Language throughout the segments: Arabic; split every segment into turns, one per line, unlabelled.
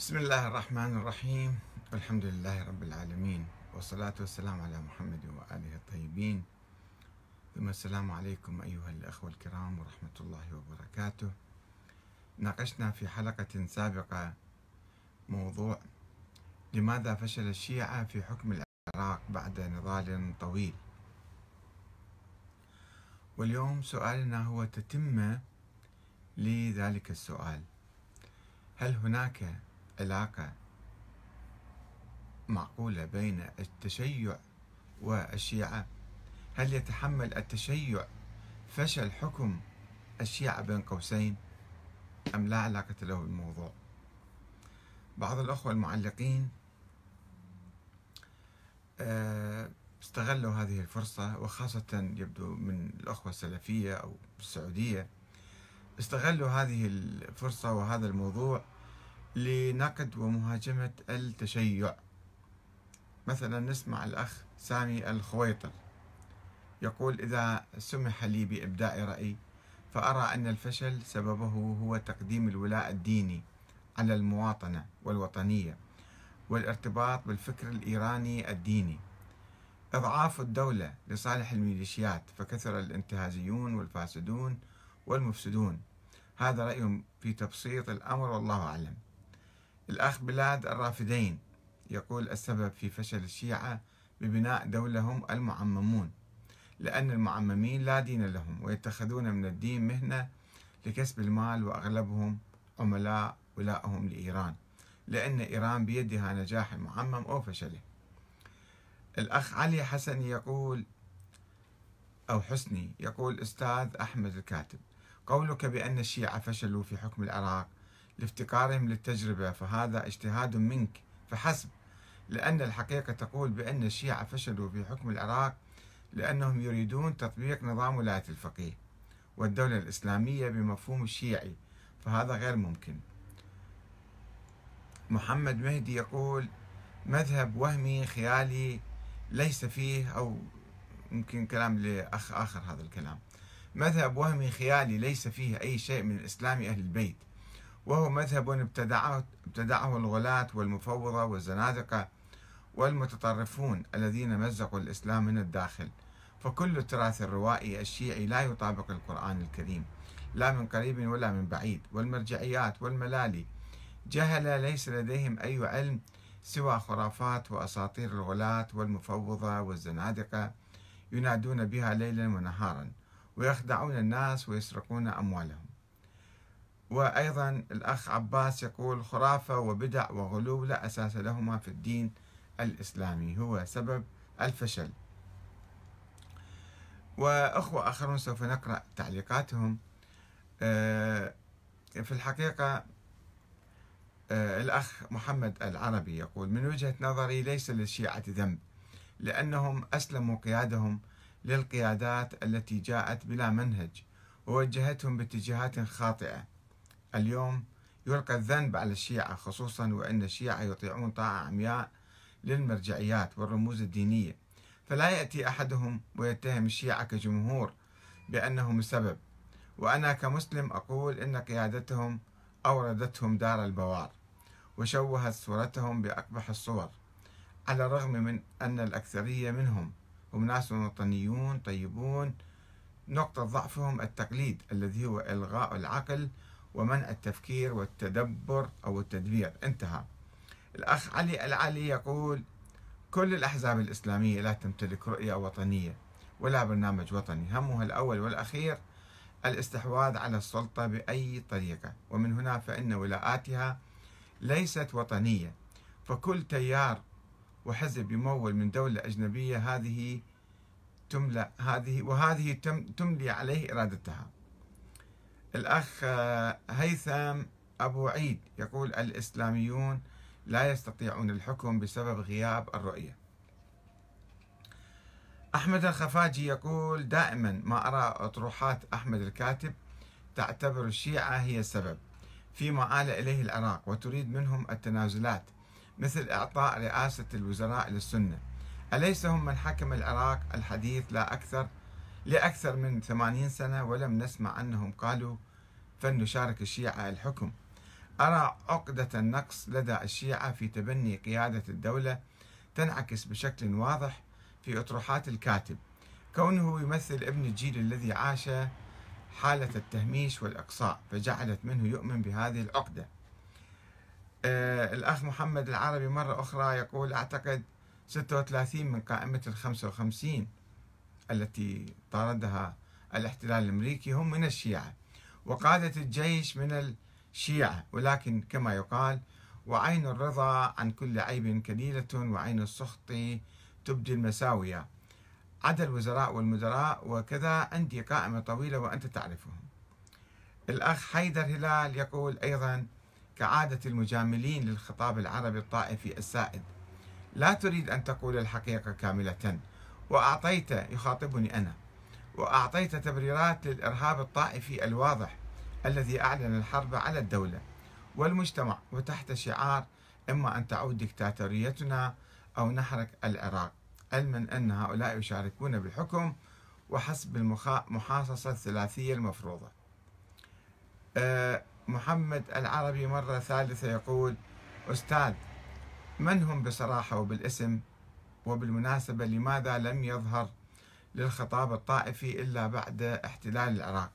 بسم الله الرحمن الرحيم. والحمد لله رب العالمين. والصلاة والسلام على محمد وآله الطيبين. ثم السلام عليكم أيها الأخوة الكرام ورحمة الله وبركاته. ناقشنا في حلقة سابقة موضوع لماذا فشل الشيعة في حكم العراق بعد نضال طويل. واليوم سؤالنا هو تتمة لذلك السؤال. هل هناك علاقة معقولة بين التشيع والشيعة؟ هل يتحمل التشيع فشل حكم الشيعة بين قوسين أم لا علاقة له بالموضوع؟ بعض الأخوة المعلقين آه، استغلوا هذه الفرصة وخاصة يبدو من الأخوة السلفية أو السعودية استغلوا هذه الفرصة وهذا الموضوع لنقد ومهاجمة التشيع. مثلا نسمع الأخ سامي الخويطر يقول إذا سمح لي بإبداء رأي فأرى أن الفشل سببه هو تقديم الولاء الديني على المواطنة والوطنية والارتباط بالفكر الإيراني الديني. إضعاف الدولة لصالح الميليشيات فكثر الانتهازيون والفاسدون والمفسدون. هذا رأي في تبسيط الأمر والله أعلم. الأخ بلاد الرافدين يقول السبب في فشل الشيعة ببناء دولهم المعممون لأن المعممين لا دين لهم ويتخذون من الدين مهنة لكسب المال وأغلبهم عملاء ولائهم لإيران لأن إيران بيدها نجاح المعمم أو فشله. الأخ علي حسن يقول أو حسني يقول أستاذ أحمد الكاتب قولك بأن الشيعة فشلوا في حكم العراق لافتقارهم للتجربة فهذا اجتهاد منك فحسب. لأن الحقيقة تقول بأن الشيعة فشلوا في حكم العراق لأنهم يريدون تطبيق نظام ولاية الفقيه والدولة الإسلامية بمفهوم الشيعي فهذا غير ممكن. محمد مهدي يقول مذهب وهمي خيالي ليس فيه أو يمكن كلام لأخ آخر هذا الكلام. مذهب وهمي خيالي ليس فيه أي شيء من إسلام أهل البيت وهو مذهب ابتدعه, ابتدعه الغلاة والمفوضة والزنادقة والمتطرفون الذين مزقوا الإسلام من الداخل. فكل التراث الروائي الشيعي لا يطابق القرآن الكريم لا من قريب ولا من بعيد. والمرجعيات والملالي جهل ليس لديهم أي علم سوى خرافات وأساطير الغلاة والمفوضة والزنادقة ينادون بها ليلا ونهارا ويخدعون الناس ويسرقون أموالهم. وأيضا الأخ عباس يقول خرافة وبدع وغلو لا أساس لهما في الدين الإسلامي هو سبب الفشل. وأخوة آخرون سوف نقرأ تعليقاتهم. آه، في الحقيقة آه، الأخ محمد العربي يقول من وجهة نظري ليس للشيعة ذنب لأنهم أسلموا قيادهم للقيادات التي جاءت بلا منهج ووجهتهم باتجاهات خاطئة اليوم يلقى الذنب على الشيعة خصوصا وأن الشيعة يطيعون طاعة عمياء للمرجعيات والرموز الدينية. فلا يأتي أحدهم ويتهم الشيعة كجمهور بأنهم السبب. وأنا كمسلم أقول إن قيادتهم أوردتهم دار البوار وشوهت صورتهم بأقبح الصور على الرغم من أن الأكثرية منهم هم ناس وطنيون طيبون. نقطة ضعفهم التقليد الذي هو إلغاء العقل ومنع التفكير والتدبر أو التدبير. انتهى. الأخ علي العلي يقول كل الأحزاب الإسلامية لا تمتلك رؤية وطنية ولا برنامج وطني. همها الأول والأخير الاستحواذ على السلطة بأي طريقة. ومن هنا فإن ولاءاتها ليست وطنية. فكل تيار وحزب يمول من دولة أجنبية هذه تملأ هذه وهذه تملي عليه إرادتها. الأخ هيثم أبو عيد يقول الإسلاميون لا يستطيعون الحكم بسبب غياب الرؤية. أحمد الخفاجي يقول دائما ما أرى أطروحات أحمد الكاتب تعتبر الشيعة هي السبب فيما آل إليه العراق وتريد منهم التنازلات مثل إعطاء رئاسة الوزراء للسنة. أليس هم من حكم العراق؟ الحديث لا أكثر لأكثر من ثمانين سنة ولم نسمع أنهم قالوا فلنشارك الشيعة الحكم. أرى عقدة النقص لدى الشيعة في تبني قيادة الدولة تنعكس بشكل واضح في أطروحات الكاتب. كونه يمثل ابن الجيل الذي عاش حالة التهميش والإقصاء فجعلت منه يؤمن بهذه العقدة. آه الأخ محمد العربي مرة أخرى يقول أعتقد 36 من قائمة ال 55 التي طاردها الاحتلال الأمريكي هم من الشيعة وقادة الجيش من الشيعة. ولكن كما يقال وعين الرضا عن كل عيب كليلة وعين السخط تبدي المساوية. عدا الوزراء والمدراء وكذا عندي قائمة طويلة وأنت تعرفهم. الأخ حيدر هلال يقول أيضا كعادة المجاملين للخطاب العربي الطائفي السائد لا تريد أن تقول الحقيقة كاملة. وأعطيت يخاطبني أنا وأعطيت تبريرات للإرهاب الطائفي الواضح الذي أعلن الحرب على الدولة والمجتمع وتحت شعار إما أن تعود دكتاتوريتنا أو نحرق العراق. علما أن هؤلاء يشاركون بالحكم وحسب المحاصصة الثلاثية المفروضة. أه، محمد العربي مرة ثالثة يقول أستاذ من هم بصراحة وبالاسم وبالمناسبة لماذا لم يظهر للخطاب الطائفي إلا بعد احتلال العراق؟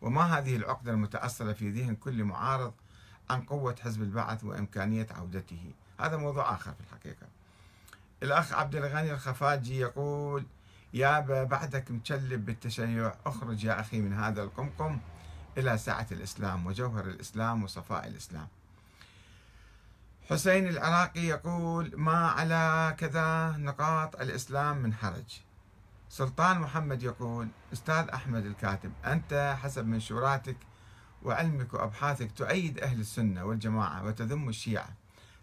وما هذه العقدة المتأصلة في ذهن كل معارض عن قوة حزب البعث وإمكانية عودته؟ هذا موضوع آخر في الحقيقة. الأخ عبد الغني الخفاجي يقول يا بعدك مكلب بالتشيع. أخرج يا أخي من هذا القمقم إلى سعة الإسلام وجوهر الإسلام وصفاء الإسلام. حسين العراقي يقول ما على كذا نقاط الإسلام من حرج. سلطان محمد يقول أستاذ أحمد الكاتب أنت حسب منشوراتك وعلمك وأبحاثك تؤيد أهل السنة والجماعة وتذم الشيعة.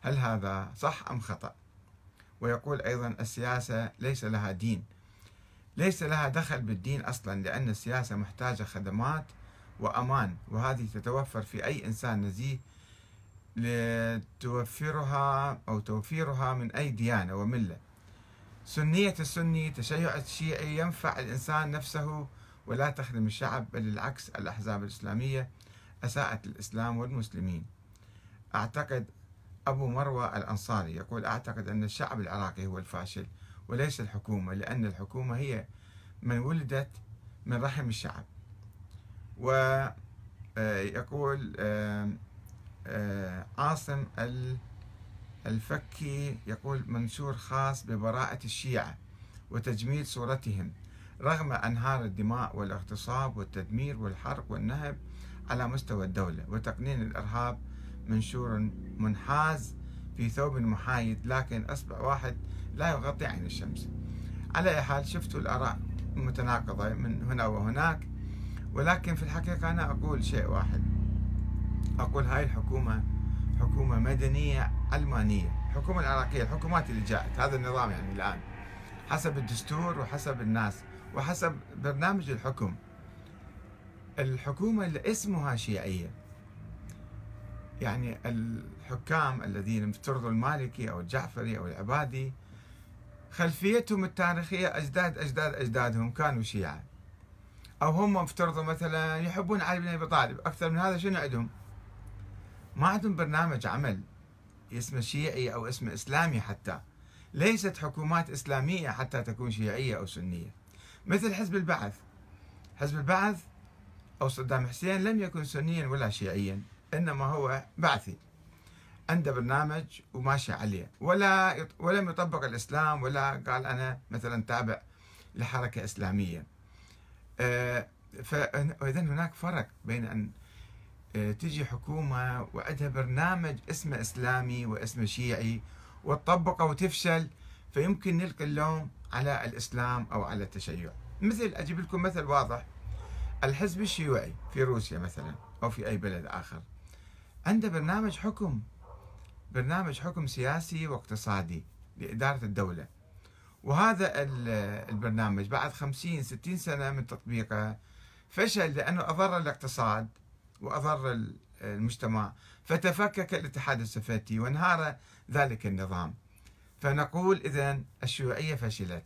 هل هذا صح أم خطأ؟ ويقول أيضا السياسة ليس لها دين. ليس لها دخل بالدين أصلا لأن السياسة محتاجة خدمات وأمان وهذه تتوفر في أي إنسان نزيه لتوفرها أو توفيرها من أي ديانة وملة. سنية السني تشيع الشيعي ينفع الإنسان نفسه ولا تخدم الشعب بل العكس الأحزاب الإسلامية أساءت الإسلام والمسلمين. أعتقد أبو مروى الأنصاري يقول أعتقد أن الشعب العراقي هو الفاشل وليس الحكومة لأن الحكومة هي من ولدت من رحم الشعب. ويقول آه، آه، عاصم الفكي يقول منشور خاص ببراءة الشيعة وتجميل صورتهم رغم أنهار الدماء والاغتصاب والتدمير والحرق والنهب على مستوى الدولة وتقنين الإرهاب منشور منحاز في ثوب محايد لكن أصبع واحد لا يغطي عين الشمس. على أي حال شفتوا الآراء متناقضة من هنا وهناك ولكن في الحقيقة أنا أقول شيء واحد. أقول هاي الحكومة حكومة مدنية علمانية الحكومة العراقية الحكومات اللي جاءت هذا النظام يعني الآن حسب الدستور وحسب الناس وحسب برنامج الحكم. الحكومة اللي اسمها شيعية يعني الحكام الذين افترضوا المالكي أو الجعفري أو العبادي خلفيتهم التاريخية أجداد أجداد أجدادهم كانوا شيعة. أو هم افترضوا مثلا يحبون علي بن أبي طالب أكثر من هذا شنو عندهم؟ ما عندهم برنامج عمل اسمه شيعي أو اسمه إسلامي حتى. ليست حكومات إسلامية حتى تكون شيعية أو سنية. مثل حزب البعث. حزب البعث أو صدام حسين لم يكن سنيا ولا شيعيا إنما هو بعثي. عنده برنامج وماشي عليه. ولا ولم يطبق الإسلام ولا قال أنا مثلا تابع لحركة إسلامية. آه، فإذا هناك فرق بين أن تجي حكومة وعندها برنامج اسمه إسلامي واسمه شيعي وتطبقه وتفشل فيمكن نلقي اللوم على الإسلام أو على التشيع. مثل أجيب لكم مثل واضح الحزب الشيوعي في روسيا مثلا أو في أي بلد آخر عنده برنامج حكم برنامج حكم سياسي واقتصادي لإدارة الدولة. وهذا البرنامج بعد خمسين ستين سنة من تطبيقه فشل لأنه أضر الاقتصاد وأضر المجتمع. فتفكك الاتحاد السوفيتي وانهار ذلك النظام. فنقول إذا الشيوعية فشلت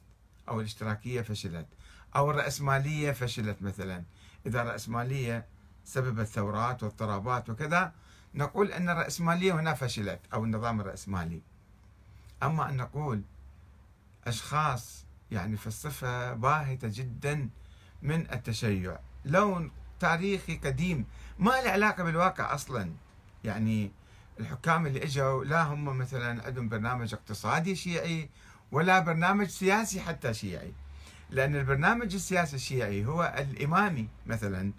أو الاشتراكية فشلت أو الرأسمالية فشلت مثلا. إذا الرأسمالية سببت ثورات واضطرابات وكذا نقول أن الرأسمالية هنا فشلت أو النظام الرأسمالي. أما أن نقول أشخاص يعني في الصفة باهتة جدا من التشيع لون تاريخي قديم. ما له علاقة بالواقع أصلا. يعني الحكام اللي إجوا لا هم مثلا عندهم برنامج اقتصادي شيعي ولا برنامج سياسي حتى شيعي. لأن البرنامج السياسي الشيعي هو الإمامي مثلا.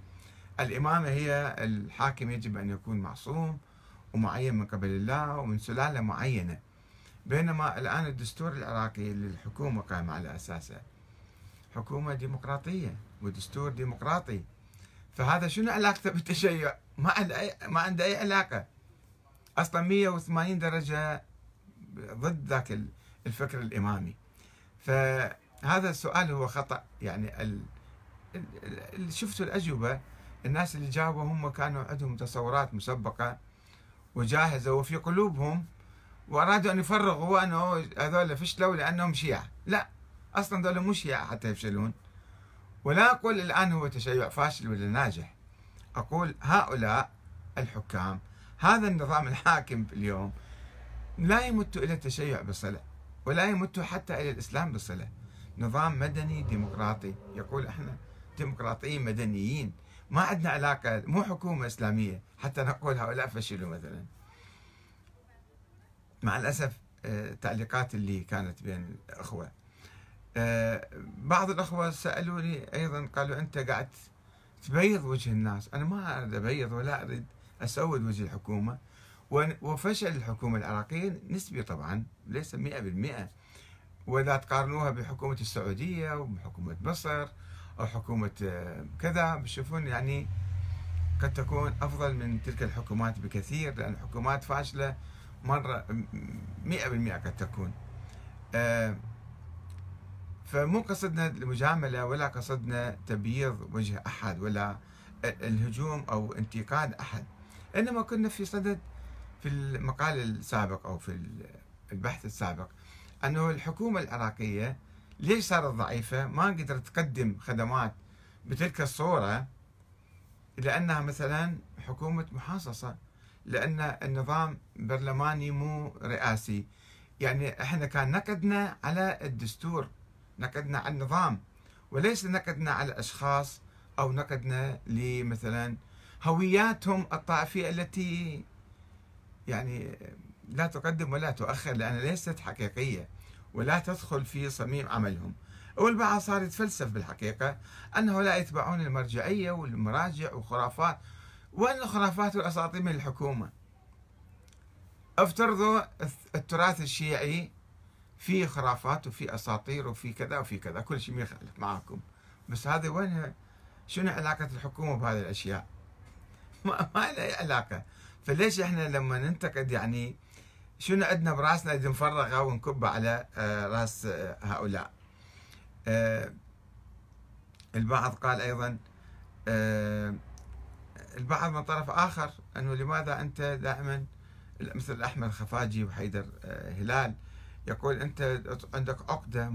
الإمامة هي الحاكم يجب أن يكون معصوم ومعين من قبل الله ومن سلالة معينة. بينما الآن الدستور العراقي للحكومة قائم على أساسه. حكومة ديمقراطية ودستور ديمقراطي. فهذا شنو علاقته بالتشيع؟ ما عنده أي ما عنده أي علاقة. أصلا 180 درجة ضد ذاك الفكر الإمامي. فهذا السؤال هو خطأ. يعني ال... شفتوا الأجوبة؟ الناس اللي جاوبوا هم كانوا عندهم تصورات مسبقة وجاهزة وفي قلوبهم وأرادوا أن يفرغوا أنه هذول فشلوا لأنهم شيعة. لا أصلا هذول مو شيعة حتى يفشلون. ولا أقول الآن هو تشيع فاشل ولا ناجح. أقول هؤلاء الحكام هذا النظام الحاكم اليوم لا يمت إلى التشيع بصلة ولا يمت حتى إلى الإسلام بصلة. نظام مدني ديمقراطي. يقول إحنا ديمقراطيين مدنيين ما عندنا علاقة مو حكومة إسلامية. حتى نقول هؤلاء فشلوا مثلا. مع الأسف التعليقات آه، اللي كانت بين الأخوة. بعض الأخوة سألوني أيضا قالوا أنت قاعد تبيض وجه الناس. أنا ما أريد أبيض ولا أريد أسود وجه الحكومة. وفشل الحكومة العراقية نسبي طبعا ليس 100% وإذا تقارنوها بحكومة السعودية وبحكومة مصر أو حكومة آه، كذا بتشوفون يعني قد تكون أفضل من تلك الحكومات بكثير لأن الحكومات فاشلة مرة 100% قد تكون. آه، فمو قصدنا المجاملة ولا قصدنا تبييض وجه أحد ولا الهجوم أو انتقاد أحد. إنما كنا في صدد في المقال السابق أو في البحث السابق أنه الحكومة العراقية ليش صارت ضعيفة؟ ما قدرت تقدم خدمات بتلك الصورة لأنها مثلا حكومة محاصصة لأن النظام برلماني مو رئاسي. يعني إحنا كان نقدنا على الدستور نقدنا على النظام وليس نقدنا على الأشخاص أو نقدنا لمثلا هوياتهم الطائفية التي يعني لا تقدم ولا تؤخر لأنها ليست حقيقية ولا تدخل في صميم عملهم. والبعض صار يتفلسف بالحقيقة أنه لا يتبعون المرجعية والمراجع وخرافات وين الخرافات والأساطير من الحكومة. افترضوا التراث الشيعي في خرافات وفي أساطير وفي كذا وفي كذا كل شيء يخالف معاكم. بس هذا وين شنو علاقة الحكومة بهذه الأشياء؟ ما, ما لها علاقة. فليش إحنا لما ننتقد يعني شنو عندنا براسنا إذا نفرغها ونكبها على آه، راس آه، هؤلاء؟ آه، البعض قال أيضا البعض من طرف آخر إنه لماذا أنت دائما مثل أحمد خفاجي وحيدر هلال يقول أنت عندك عقدة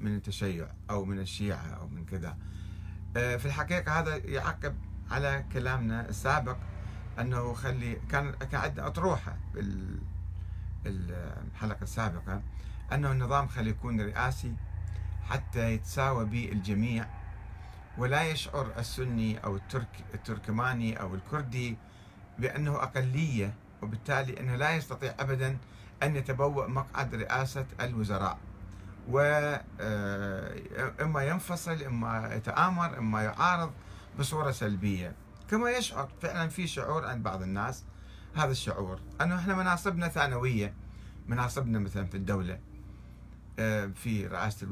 من التشيع أو من الشيعة أو من كذا. في الحقيقة هذا يعقب على كلامنا السابق أنه خلي كان كان عندنا أطروحة الحلقة السابقة أنه النظام خلي يكون رئاسي حتى يتساوى به الجميع ولا يشعر السني أو الترك التركماني أو الكردي بأنه أقلية وبالتالي أنه لا يستطيع أبدا أن يتبوأ مقعد رئاسة الوزراء. وإما آه، ينفصل إما يتآمر إما يعارض بصورة سلبية. كما يشعر فعلا في شعور عند بعض الناس هذا الشعور أنه إحنا مناصبنا ثانوية مناصبنا مثلا في الدولة آه، في رئاسة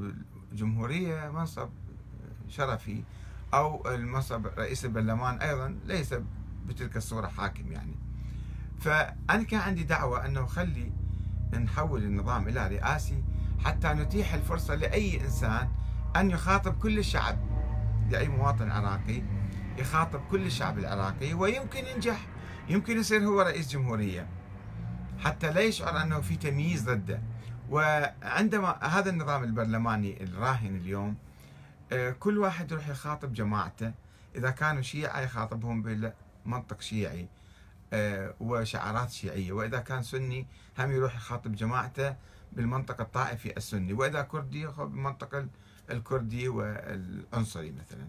الجمهورية منصب شرفي أو المنصب رئيس البرلمان أيضا ليس بتلك الصورة حاكم يعني. فأنا كان عندي دعوة أنه خلي نحول النظام إلى رئاسي حتى نتيح الفرصة لأي إنسان أن يخاطب كل الشعب. لأي مواطن عراقي يخاطب كل الشعب العراقي ويمكن ينجح. يمكن يصير هو رئيس جمهورية. حتى لا يشعر أنه في تمييز ضده. وعندما هذا النظام البرلماني الراهن اليوم آه، كل واحد يروح يخاطب جماعته. إذا كانوا شيعة يخاطبهم بمنطق شيعي. وشعارات شيعية. وإذا كان سني هم يروح يخاطب جماعته بالمنطقة الطائفي السني. وإذا كردي بالمنطقة الكردي والعنصري مثلا.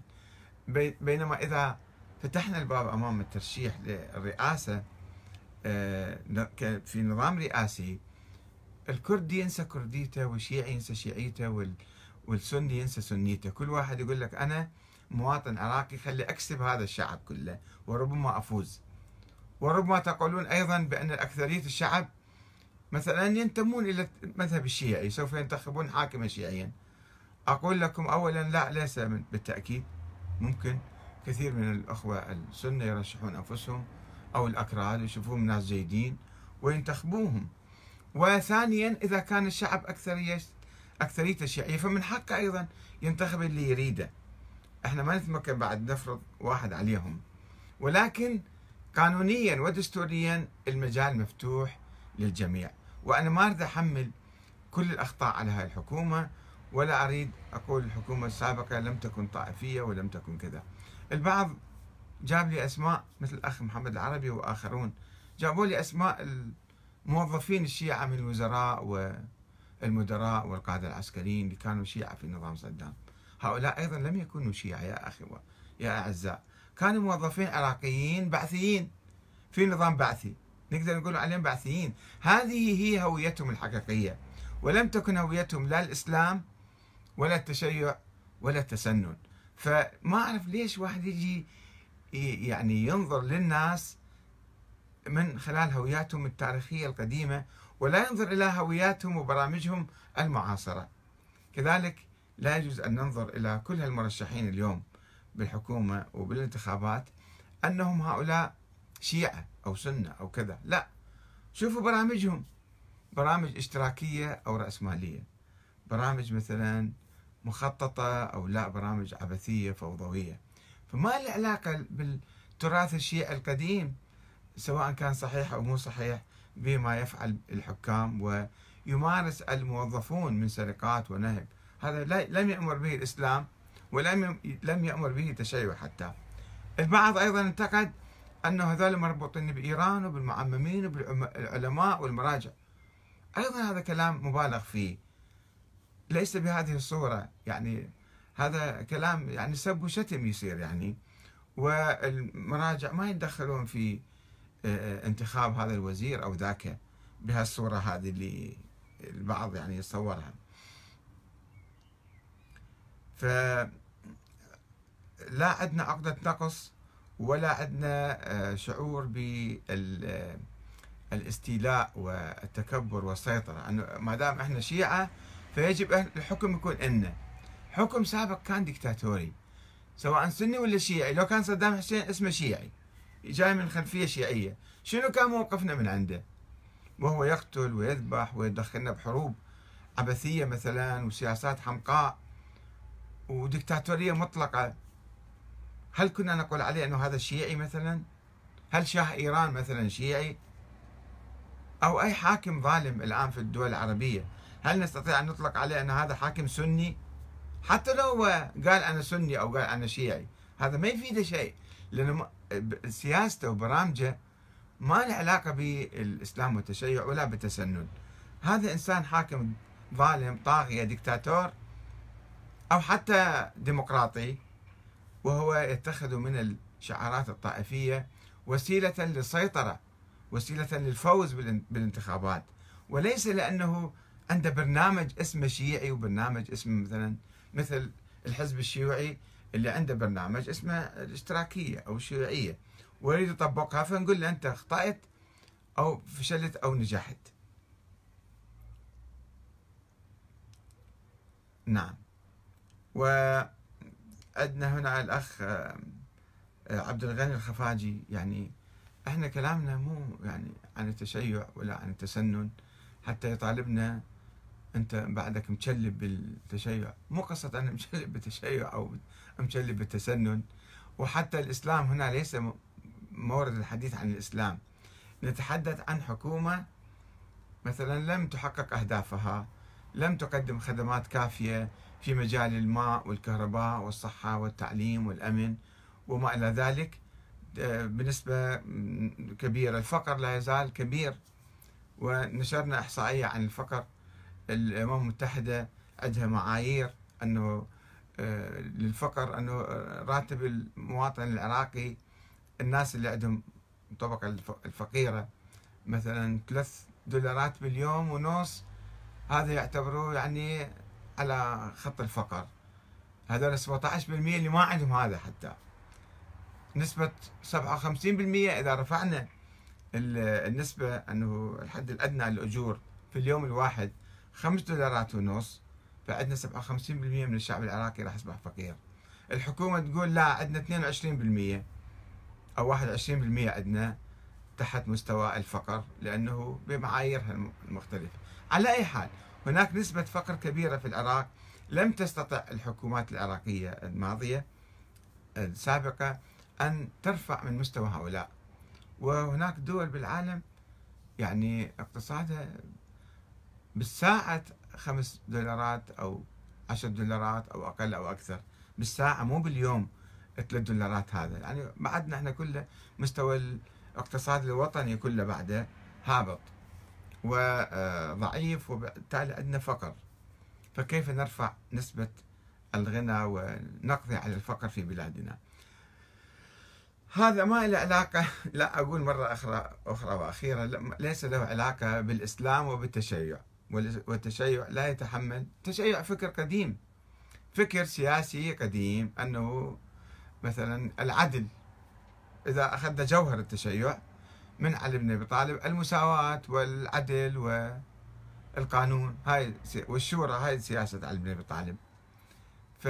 بينما إذا فتحنا الباب أمام الترشيح للرئاسة آه، في نظام رئاسي الكردي ينسى كرديته والشيعي ينسى شيعيته والسني ينسى سنيته. كل واحد يقول لك أنا مواطن عراقي خلي أكسب هذا الشعب كله وربما أفوز. وربما تقولون أيضا بأن أكثرية الشعب مثلا ينتمون إلى المذهب الشيعي سوف ينتخبون حاكما شيعيا. أقول لكم أولا لا ليس بالتأكيد ممكن كثير من الأخوة السنة يرشحون أنفسهم أو الأكراد يشوفوهم ناس جيدين وينتخبوهم. وثانيا إذا كان الشعب أكثرية أكثريته شيعية فمن حقه أيضا ينتخب اللي يريده. إحنا ما نتمكن بعد نفرض واحد عليهم. ولكن قانونيا ودستوريا المجال مفتوح للجميع. وأنا ما أريد أحمل كل الأخطاء على هاي الحكومة ولا أريد أقول الحكومة السابقة لم تكن طائفية ولم تكن كذا. البعض جاب لي أسماء مثل الأخ محمد العربي وآخرون. جابوا لي أسماء الموظفين الشيعة من الوزراء والمدراء والقادة العسكريين اللي كانوا شيعة في نظام صدام. هؤلاء أيضا لم يكونوا شيعة يا أخي يا أعزاء. كانوا موظفين عراقيين بعثيين في نظام بعثي نقدر نقول عليهم بعثيين. هذه هي هويتهم الحقيقية. ولم تكن هويتهم لا الإسلام ولا التشيع ولا التسنن. فما أعرف ليش واحد يجي يعني ينظر للناس من خلال هوياتهم التاريخية القديمة ولا ينظر إلى هوياتهم وبرامجهم المعاصرة. كذلك لا يجوز أن ننظر إلى كل المرشحين اليوم. بالحكومة وبالانتخابات أنهم هؤلاء شيعة أو سنة أو كذا. لا شوفوا برامجهم. برامج اشتراكية أو رأسمالية. برامج مثلا مخططة أو لا برامج عبثية فوضوية. فما له علاقة بالتراث الشيعي القديم سواء كان صحيح أو مو صحيح بما يفعل الحكام ويمارس الموظفون من سرقات ونهب. هذا لم يأمر به الإسلام ولم لم يأمر به التشيع حتى. البعض أيضا انتقد أنه هذول مربوطين بإيران وبالمعممين وبالعلماء والمراجع. أيضا هذا كلام مبالغ فيه. ليس بهذه الصورة. يعني هذا كلام يعني سب وشتم يصير يعني. والمراجع ما يتدخلون في آه، انتخاب هذا الوزير أو ذاك بهالصورة هذه اللي البعض يعني يتصورها. ف لا عندنا عقدة نقص ولا عندنا آه، شعور بالاستيلاء والتكبر والسيطرة. أنه ما دام إحنا شيعة فيجب الحكم يكون إلنا حكم سابق كان ديكتاتوري سواء سني ولا شيعي. لو كان صدام حسين اسمه شيعي جاي من خلفية شيعية شنو كان موقفنا من عنده؟ وهو يقتل ويذبح ويدخلنا بحروب عبثية مثلا وسياسات حمقاء. وديكتاتورية مطلقة. هل كنا نقول عليه أنه هذا شيعي مثلا؟ هل شاه إيران مثلا شيعي؟ أو أي حاكم ظالم الآن في الدول العربية؟ هل نستطيع أن نطلق عليه أن هذا حاكم سني؟ حتى لو قال أنا سني أو قال أنا شيعي هذا ما يفيده شيء لأنه سياسته وبرامجه ما له علاقة بالإسلام والتشيع ولا بالتسنن. هذا إنسان حاكم ظالم طاغية دكتاتور. أو حتى ديمقراطي وهو يتخذ من الشعارات الطائفية وسيلة للسيطرة وسيلة للفوز بالانتخابات. وليس لأنه عنده برنامج اسمه شيعي وبرنامج اسمه مثلا مثل الحزب الشيوعي اللي عنده برنامج اسمه الاشتراكية أو الشيوعية. ويريد يطبقها فنقول له أنت أخطأت أو فشلت أو نجحت. نعم. وعندنا هنا الأخ آه، عبد الغني الخفاجي. يعني إحنا كلامنا مو يعني عن التشيع ولا عن التسنن. حتى يطالبنا أنت بعدك مشلب بالتشيع. مو قصة أنا مشلب بالتشيع أو مشلب بالتسنن. وحتى الإسلام هنا ليس مورد الحديث عن الإسلام. نتحدث عن حكومة مثلا لم تحقق أهدافها. لم تقدم خدمات كافية في مجال الماء والكهرباء والصحة والتعليم والأمن وما إلى ذلك. بنسبة كبيرة الفقر لا يزال كبير ونشرنا إحصائية عن الفقر. الأمم المتحدة عندها معايير أنه آه، للفقر أنه راتب المواطن العراقي الناس اللي عندهم الطبقة الفقيرة مثلا ثلاث دولارات باليوم ونص هذا يعتبروه يعني على خط الفقر. هذول 17% اللي ما عندهم هذا حتى. نسبة 57% إذا رفعنا النسبة أنه الحد الأدنى للأجور في اليوم الواحد خمس دولارات ونص فعندنا 57% من الشعب العراقي راح يصبح فقير. الحكومة تقول لا عندنا 22% أو 21% عندنا. تحت مستوى الفقر لأنه بمعاييرها المختلفة. على أي حال هناك نسبة فقر كبيرة في العراق. لم تستطع الحكومات العراقية الماضية السابقة أن ترفع من مستوى هؤلاء. وهناك دول بالعالم يعني اقتصادها بالساعة خمس دولارات أو عشر دولارات أو أقل أو أكثر بالساعة مو باليوم ثلاث دولارات هذا. يعني بعدنا إحنا كله مستوى الاقتصاد الوطني كله بعده هابط وضعيف وبالتالي عندنا فقر. فكيف نرفع نسبة الغنى ونقضي على الفقر في بلادنا؟ هذا ما له علاقة لا أقول مرة أخرى أخرى وأخيرة ليس له علاقة بالإسلام وبالتشيع. والتشيع لا يتحمل التشيع فكر قديم. فكر سياسي قديم أنه مثلا العدل. إذا أخذنا جوهر التشيع من علي بن أبي طالب المساواة والعدل والقانون هاي والشورى هاي سياسة علي بن أبي طالب. ف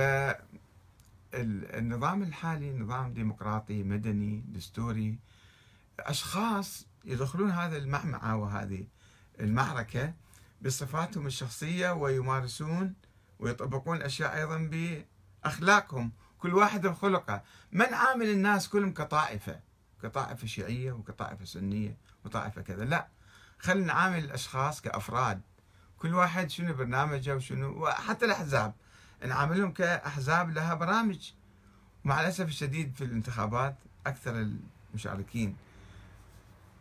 النظام الحالي نظام ديمقراطي مدني دستوري أشخاص يدخلون هذا المعمعة وهذه المعركة بصفاتهم الشخصية ويمارسون ويطبقون أشياء أيضا بأخلاقهم. كل واحد بخلقه ما نعامل الناس كلهم كطائفة؟ كطائفة شيعية وكطائفة سنية وطائفة كذا. لا خلينا نعامل الأشخاص كأفراد. كل واحد شنو برنامجه وشنو وحتى الأحزاب. نعاملهم كأحزاب لها برامج. مع الأسف الشديد في الانتخابات أكثر المشاركين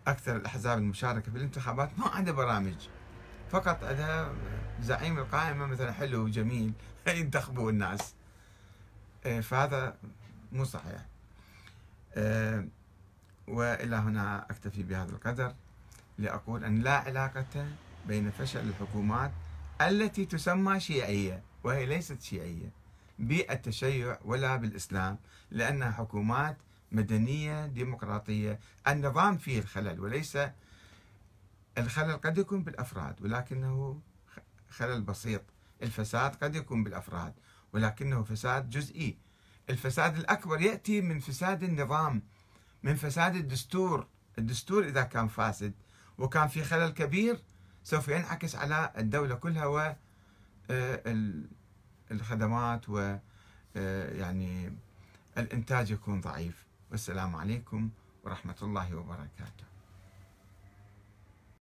أكثر الأحزاب المشاركة في الانتخابات ما عندها برامج. فقط عندها زعيم القائمة مثلا حلو وجميل ينتخبوا الناس. فهذا مو صحيح. إيه، وإلى هنا أكتفي بهذا القدر لأقول أن لا علاقة بين فشل الحكومات التي تسمى شيعية وهي ليست شيعية بالتشيع ولا بالإسلام لأنها حكومات مدنية ديمقراطية النظام فيه الخلل وليس الخلل قد يكون بالأفراد ولكنه خلل بسيط. الفساد قد يكون بالأفراد. ولكنه فساد جزئي. الفساد الأكبر يأتي من فساد النظام من فساد الدستور. الدستور إذا كان فاسد وكان في خلل كبير سوف ينعكس على الدولة كلها و آه، الخدمات و آه، يعني الإنتاج يكون ضعيف. والسلام عليكم ورحمة الله وبركاته.